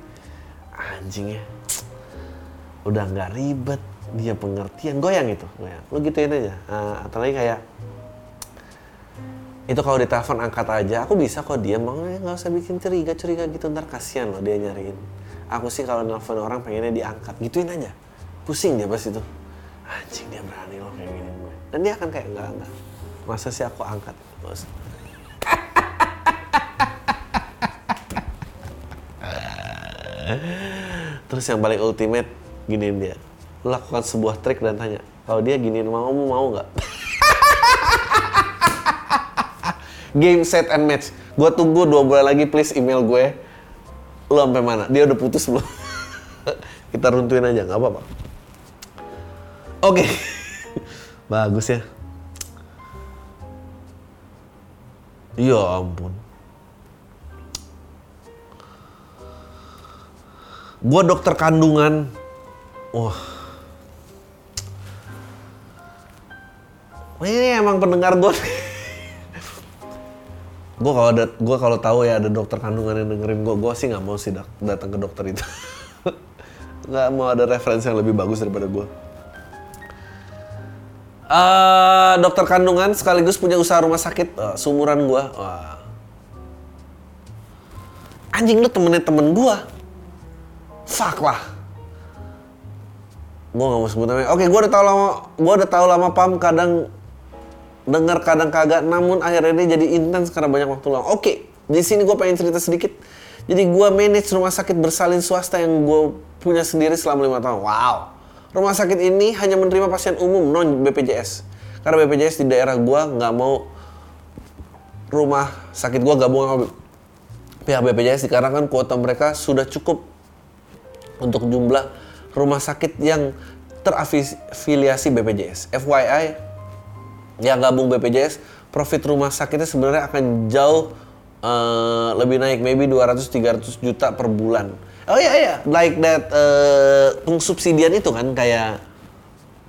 Anjing ya udah nggak ribet dia pengertian. Goyang itu goyang. Lu gituin aja. Uh, atau lagi kayak itu kalau ditelepon angkat aja aku bisa kok dia mau eh, nggak usah bikin curiga curiga gitu ntar kasihan loh dia nyariin. Aku sih kalau nelfon orang pengennya diangkat. Gituin aja. Pusing dia pas itu anjing dia berani loh kayak gini. Gue dan dia akan kayak enggak enggak. Masa sih aku angkat? Bos terus yang paling ultimate giniin dia. Lu lakukan sebuah trik dan tanya kalau dia giniin mau mau nggak? Game set and match. Gue tunggu dua bulan lagi please email gue. Lu sampai mana? Dia udah putus belum? Kita runtuhin aja nggak apa-apa Oke. Okay. Bagus ya. Ya ampun. Gua dokter kandungan. Wah. Ini emang pendengar gue. gue kalau ada gue kalau tahu ya ada dokter kandungan yang dengerin gue, gue sih nggak mau sih datang ke dokter itu. nggak mau ada referensi yang lebih bagus daripada gue. Uh, dokter kandungan sekaligus punya usaha rumah sakit uh, sumuran gua. Wah. Anjing lu temennya temen gua. Fuck lah. Gua gak mau sebut namanya. Oke, gua udah tahu lama, gua udah tahu lama pam kadang dengar kadang kagak namun akhirnya ini jadi intens karena banyak waktu luang. Oke, di sini gua pengen cerita sedikit. Jadi gua manage rumah sakit bersalin swasta yang gua punya sendiri selama lima tahun. Wow rumah sakit ini hanya menerima pasien umum non BPJS. Karena BPJS di daerah gua nggak mau rumah sakit gua gabung sama pihak BPJS dikarenakan kuota mereka sudah cukup untuk jumlah rumah sakit yang terafiliasi BPJS. FYI, yang gabung BPJS, profit rumah sakitnya sebenarnya akan jauh uh, lebih naik, maybe 200-300 juta per bulan Oh iya iya, like that uh, pengsubsidian itu kan kayak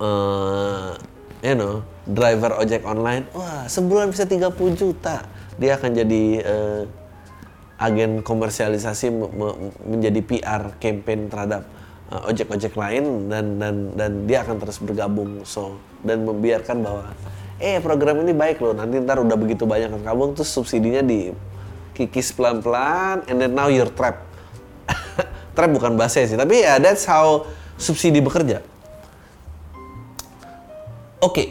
uh, you know, driver ojek online. Wah, sebulan bisa 30 juta. Dia akan jadi uh, agen komersialisasi menjadi PR campaign terhadap ojek-ojek uh, lain dan dan dan dia akan terus bergabung so dan membiarkan bahwa eh program ini baik loh nanti ntar udah begitu banyak yang gabung terus subsidinya di kikis pelan-pelan and then now you're trapped trap bukan bahasa sih, tapi ya that's how subsidi bekerja. Oke. Okay.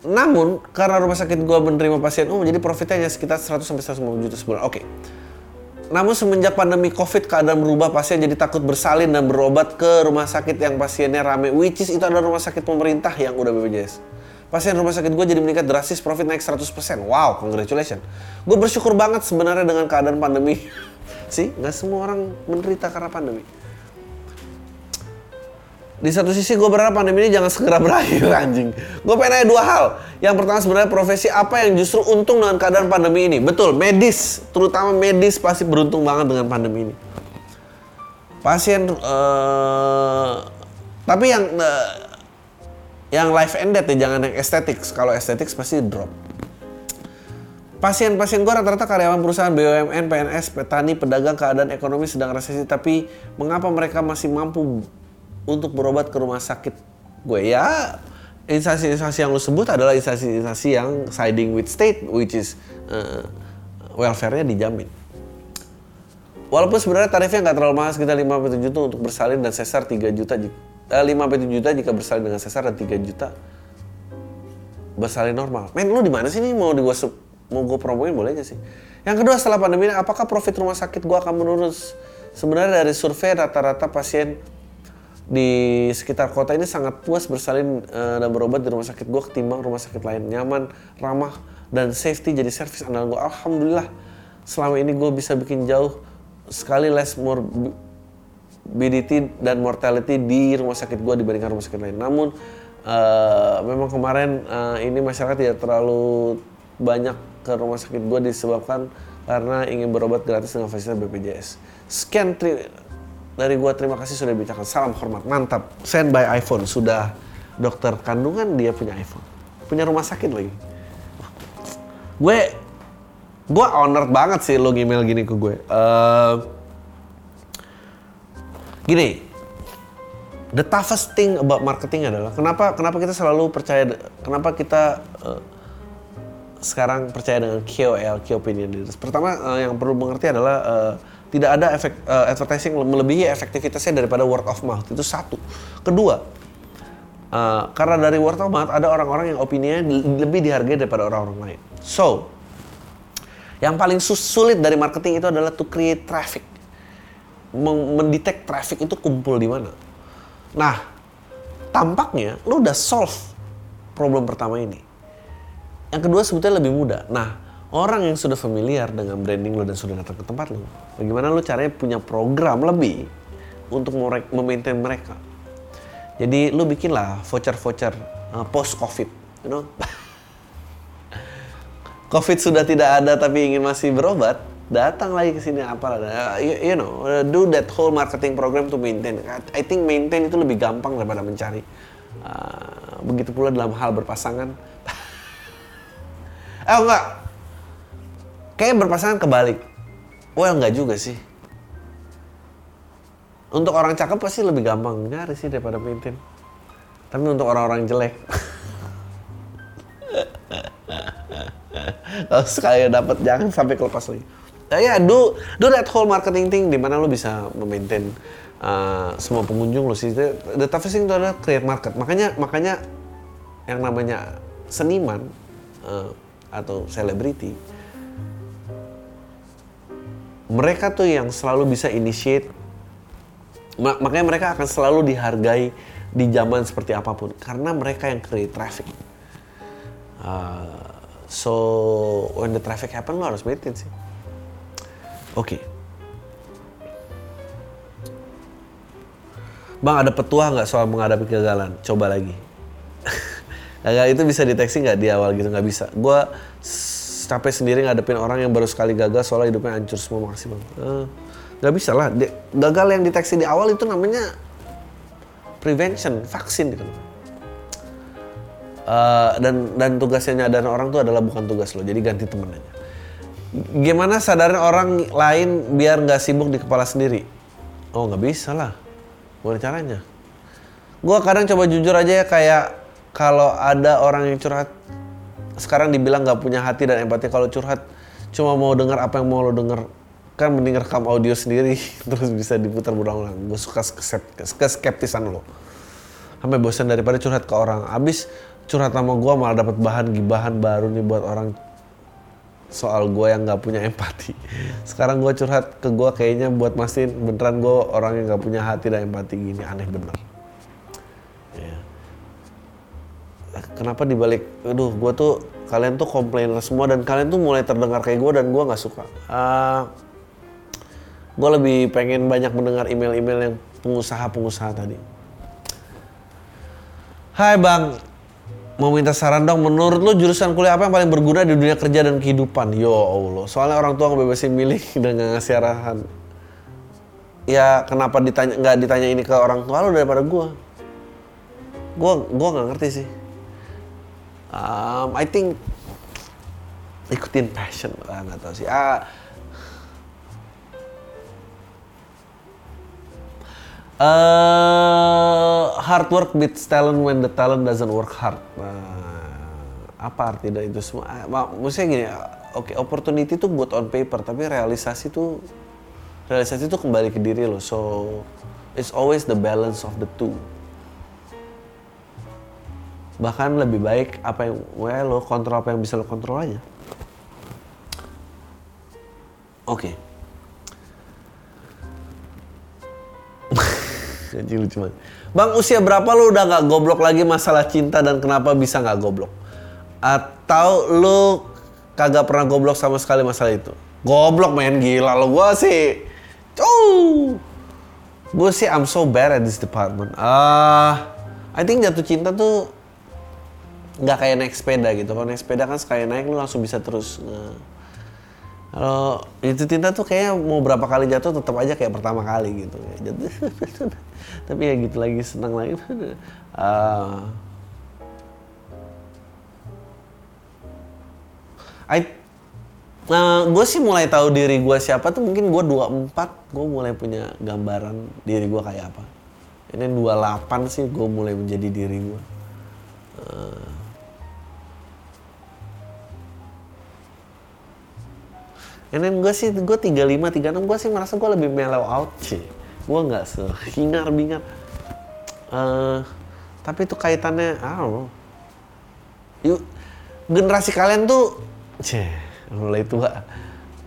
Namun karena rumah sakit gua menerima pasien umum jadi profitnya hanya sekitar 100 sampai 150 juta sebulan. Oke. Okay. Namun semenjak pandemi Covid keadaan berubah pasien jadi takut bersalin dan berobat ke rumah sakit yang pasiennya rame which is itu adalah rumah sakit pemerintah yang udah BPJS. Pasien rumah sakit gue jadi meningkat drastis, profit naik 100%. Wow, congratulations. Gue bersyukur banget sebenarnya dengan keadaan pandemi. sih, nggak semua orang menderita karena pandemi. Di satu sisi gue berharap pandemi ini jangan segera berakhir anjing. Gue pengen nanya dua hal. Yang pertama sebenarnya profesi apa yang justru untung dengan keadaan pandemi ini? Betul, medis. Terutama medis pasti beruntung banget dengan pandemi ini. Pasien, uh, tapi yang uh, yang life death ya, jangan yang estetik. Kalau estetik pasti drop. Pasien-pasien gue rata-rata karyawan perusahaan BUMN, PNS, petani, pedagang, keadaan ekonomi sedang resesi. Tapi mengapa mereka masih mampu untuk berobat ke rumah sakit gue? Ya, instansi-instansi yang lo sebut adalah instansi-instansi yang siding with state, which is uh, welfare-nya dijamin. Walaupun sebenarnya tarifnya nggak terlalu mahal, sekitar 5 juta untuk bersalin dan sesar 3 juta uh, 5 7 juta jika bersalin dengan sesar dan 3 juta bersalin normal. Men, lu di mana sih nih mau di gua mau gue promoin boleh aja sih. Yang kedua setelah pandemi ini, apakah profit rumah sakit gua akan menurun? Sebenarnya dari survei rata-rata pasien di sekitar kota ini sangat puas bersalin uh, dan berobat di rumah sakit gua ketimbang rumah sakit lain. Nyaman, ramah, dan safety jadi servis andalan gua. Alhamdulillah selama ini gue bisa bikin jauh sekali less more morbidity dan mortality di rumah sakit gue dibandingkan rumah sakit lain. Namun uh, memang kemarin uh, ini masyarakat tidak terlalu banyak ke rumah sakit gue disebabkan karena ingin berobat gratis dengan fasilitas BPJS. Sekian tri dari gue terima kasih sudah bicara. Salam hormat, mantap. Send by iPhone sudah dokter kandungan dia punya iPhone, punya rumah sakit lagi. Gue gue honored banget sih lo email gini ke gue. Uh, gini the toughest thing about marketing adalah kenapa kenapa kita selalu percaya kenapa kita uh, sekarang percaya dengan KOL key opinion leaders pertama uh, yang perlu mengerti adalah uh, tidak ada efek uh, advertising melebihi efektivitasnya daripada word of mouth. Itu satu. Kedua uh, karena dari word of mouth ada orang-orang yang opininya lebih dihargai daripada orang-orang lain. So yang paling sulit dari marketing itu adalah to create traffic mendetek traffic itu kumpul di mana. Nah, tampaknya lu udah solve problem pertama ini. Yang kedua sebetulnya lebih mudah. Nah, orang yang sudah familiar dengan branding lo dan sudah datang ke tempat lo, bagaimana lo caranya punya program lebih untuk memaintain mereka. Jadi lu bikinlah voucher-voucher uh, post COVID, you know. COVID sudah tidak ada tapi ingin masih berobat, datang lagi ke sini apa uh, you, you know do that whole marketing program to maintain. I think maintain itu lebih gampang daripada mencari. Uh, begitu pula dalam hal berpasangan. Eh enggak. Kayak berpasangan kebalik. Well enggak juga sih. Untuk orang cakep pasti lebih gampang nyari sih daripada maintain. Tapi untuk orang-orang jelek. Kalau sekali dapat jangan sampai kelepas lagi uh, ya yeah, do do that whole marketing thing di mana lo bisa memaintain uh, semua pengunjung lo sih. The toughest thing itu adalah create market. Makanya makanya yang namanya seniman uh, atau selebriti mereka tuh yang selalu bisa initiate. Makanya mereka akan selalu dihargai di zaman seperti apa pun. Karena mereka yang create traffic. Uh, so when the traffic happen lo harus maintain sih Oke. Okay. Bang ada petua nggak soal menghadapi kegagalan? Coba lagi. Gagal itu bisa deteksi nggak di awal gitu? Nggak bisa. Gue capek sendiri ngadepin orang yang baru sekali gagal soalnya hidupnya hancur semua makasih bang. Uh, nggak bisa lah. De gagal yang deteksi di awal itu namanya prevention, vaksin gitu. Uh, dan dan tugasnya nyadarin orang tuh adalah bukan tugas lo, jadi ganti temen aja gimana sadarnya orang lain biar nggak sibuk di kepala sendiri? Oh nggak bisa lah. Gimana caranya? Gue kadang coba jujur aja ya kayak kalau ada orang yang curhat sekarang dibilang nggak punya hati dan empati kalau curhat cuma mau dengar apa yang mau lo denger kan mending rekam audio sendiri terus bisa diputar berulang-ulang gue suka skeptisan lo sampai bosan daripada curhat ke orang abis curhat sama gue malah dapat bahan gibahan baru nih buat orang soal gue yang nggak punya empati. Sekarang gue curhat ke gue kayaknya buat mastiin beneran gue orang yang nggak punya hati dan empati gini aneh bener. Ya. kenapa dibalik aduh gue tuh kalian tuh komplainer semua dan kalian tuh mulai terdengar kayak gue dan gue nggak suka uh, ah, gue lebih pengen banyak mendengar email-email yang pengusaha-pengusaha tadi Hai bang, mau minta saran dong, menurut lo jurusan kuliah apa yang paling berguna di dunia kerja dan kehidupan? Yo Allah, soalnya orang tua ngebebasin milih dan nggak ngasih arahan. Ya kenapa ditanya nggak ditanya ini ke orang tua lo daripada gue? Gue gue nggak ngerti sih. Um, I think ikutin passion lah nggak tahu sih. Ah, Uh, hard work beats talent when the talent doesn't work hard. Nah, apa arti dari itu semua? Ah, maksudnya gini, oke okay, opportunity itu buat on paper, tapi realisasi itu realisasi itu kembali ke diri lo. So it's always the balance of the two. Bahkan lebih baik apa yang well, lo kontrol apa yang bisa lo kontrol aja. Oke. Okay. Anjing lucu banget. Bang, usia berapa lu udah gak goblok lagi masalah cinta dan kenapa bisa gak goblok? Atau lu kagak pernah goblok sama sekali masalah itu? Goblok main gila lo gua sih. Cuh. Gue sih I'm so bad at this department. Ah, uh, I think jatuh cinta tuh nggak kayak naik sepeda gitu. Kalau naik sepeda kan sekali naik lu langsung bisa terus uh, kalau itu cinta tuh kayak mau berapa kali jatuh tetap aja kayak pertama kali gitu. Jatuh tapi ya gitu lagi senang lagi. Uh, I Nah, gue sih mulai tahu diri gue siapa tuh mungkin gue 24 gue mulai punya gambaran diri gue kayak apa. Ini 28 sih gue mulai menjadi diri gue. Uh, And then gue sih, gue 35, 36, gue sih merasa gue lebih mellow out sih. Gue nggak sehingar bingar. Uh, tapi itu kaitannya, I don't know. Yuk, generasi kalian tuh, ceh, mulai tua.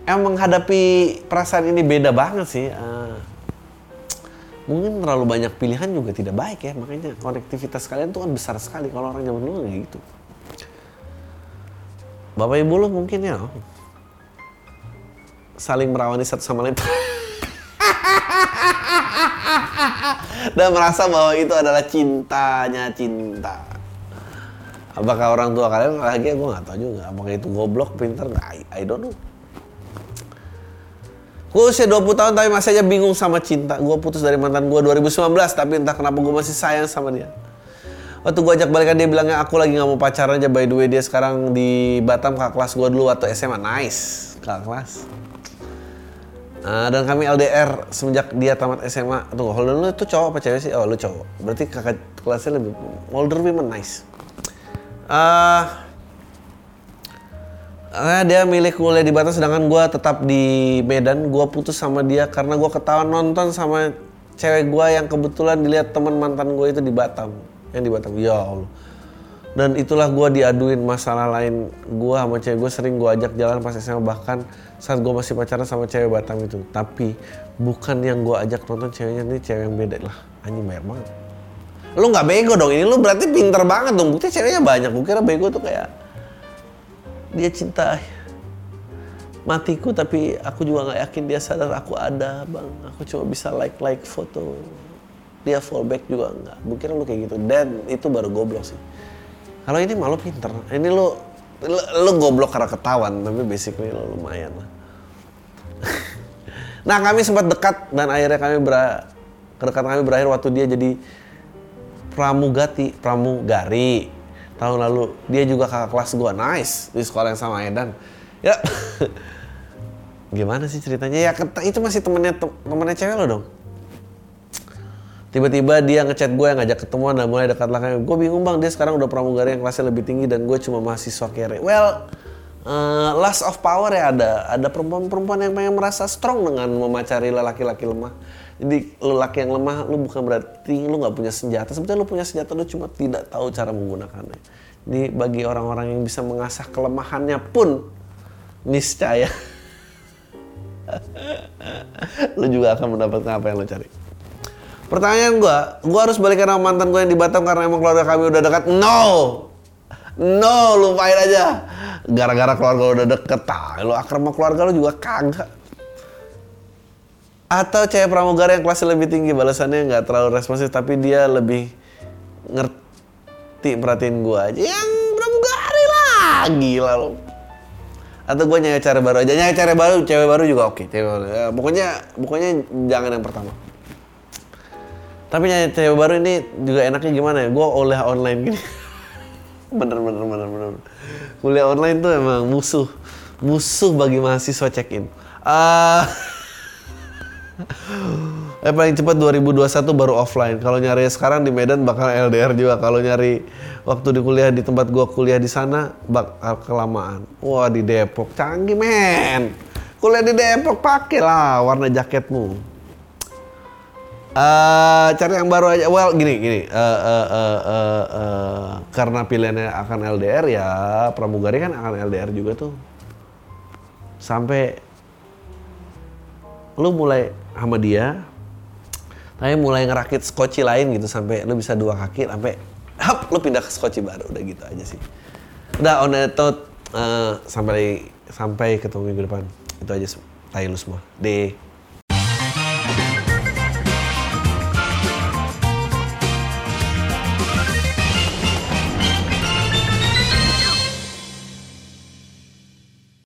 Emang menghadapi perasaan ini beda banget sih. Uh, mungkin terlalu banyak pilihan juga tidak baik ya. Makanya konektivitas kalian tuh kan besar sekali. Kalau orang zaman dulu kayak gitu. Bapak ibu lo mungkin ya, saling merawani satu sama lain. Dan merasa bahwa itu adalah cintanya cinta. Apakah orang tua kalian lagi gue nggak tahu juga apakah itu goblok pintar nggak I, I don't know. Gue usia 20 tahun tapi masih aja bingung sama cinta. Gue putus dari mantan gue 2019 tapi entah kenapa gue masih sayang sama dia. Waktu gue ajak balikan dia bilangnya aku lagi nggak mau pacaran aja by the way dia sekarang di Batam kakak kelas gue dulu waktu SMA nice kakak kelas Uh, dan kami LDR semenjak dia tamat SMA. Tunggu, Holden lu itu cowok apa cewek sih? Oh, lu cowok. Berarti kakak kelasnya lebih older women nice. Uh, uh, dia milik kuliah di Batam sedangkan gue tetap di Medan. Gue putus sama dia karena gue ketahuan nonton sama cewek gue yang kebetulan dilihat teman mantan gue itu di Batam. Yang di Batam. Ya Allah dan itulah gue diaduin masalah lain gue sama cewek gue sering gue ajak jalan pas SMA bahkan saat gue masih pacaran sama cewek Batam itu. Tapi bukan yang gue ajak nonton ceweknya ini cewek yang beda lah. Anjing banget. Lu nggak bego dong ini lu berarti pinter banget dong. Bukti ceweknya banyak gue kira bego tuh kayak dia cinta matiku tapi aku juga nggak yakin dia sadar aku ada bang. Aku cuma bisa like like foto. Dia fallback juga nggak. Mungkin lu kayak gitu. Dan itu baru goblok sih kalau ini malu pinter. Ini lo lo, lo goblok karena ketahuan, tapi basically lo lumayan lah. nah kami sempat dekat dan akhirnya kami ber kedekatan kami berakhir waktu dia jadi pramugati, pramugari tahun lalu. Dia juga kakak kelas gua, nice di sekolah yang sama Edan. Ya, gimana sih ceritanya? Ya itu masih temennya temennya cewek lo dong tiba-tiba dia ngechat gue yang ngajak ketemuan dan mulai dekat lah gue bingung bang dia sekarang udah pramugari yang kelasnya lebih tinggi dan gue cuma mahasiswa kere. Well uh, last of power ya ada ada perempuan-perempuan yang pengen merasa strong dengan memacari lelaki-laki lemah. Jadi lelaki yang lemah lu bukan berarti lu nggak punya senjata. Sebetulnya lu punya senjata lu cuma tidak tahu cara menggunakannya. Jadi bagi orang-orang yang bisa mengasah kelemahannya pun niscaya lu juga akan mendapatkan apa yang lu cari Pertanyaan gue, gue harus balikan sama mantan gue yang di Batam karena emang keluarga kami udah dekat? No! No, lupain aja. Gara-gara keluarga lu udah deket, ah, lu akrab sama keluarga lu juga kagak. Atau cewek pramugari yang kelasnya lebih tinggi, balasannya nggak terlalu responsif, tapi dia lebih ngerti perhatiin gua aja. Yang pramugari lah, gila lu. Atau gue nyari cara baru aja, nyari cara baru, cewek baru juga oke. Baru. Ya, pokoknya, pokoknya jangan yang pertama. Tapi nyari cewek baru ini juga enaknya gimana ya? Gue oleh online gini. bener bener bener bener. Kuliah online tuh emang musuh, musuh bagi mahasiswa check in. Ah, eh paling cepat 2021 baru offline. Kalau nyari sekarang di Medan bakal LDR juga. Kalau nyari waktu di kuliah di tempat gua kuliah di sana bakal kelamaan. Wah di Depok canggih men. Kuliah di Depok pakai lah warna jaketmu. Eh, cari yang baru aja. Well, gini, gini. Uh, uh, uh, uh, uh, karena pilihannya akan LDR ya, pramugari kan akan LDR juga tuh. Sampai lu mulai sama dia, tapi mulai ngerakit skoci lain gitu sampai lu bisa dua kaki sampai hap lu pindah ke skoci baru udah gitu aja sih. Udah on thought, uh, sampai sampai ketemu minggu depan. Itu aja. Tai lu semua. Deh.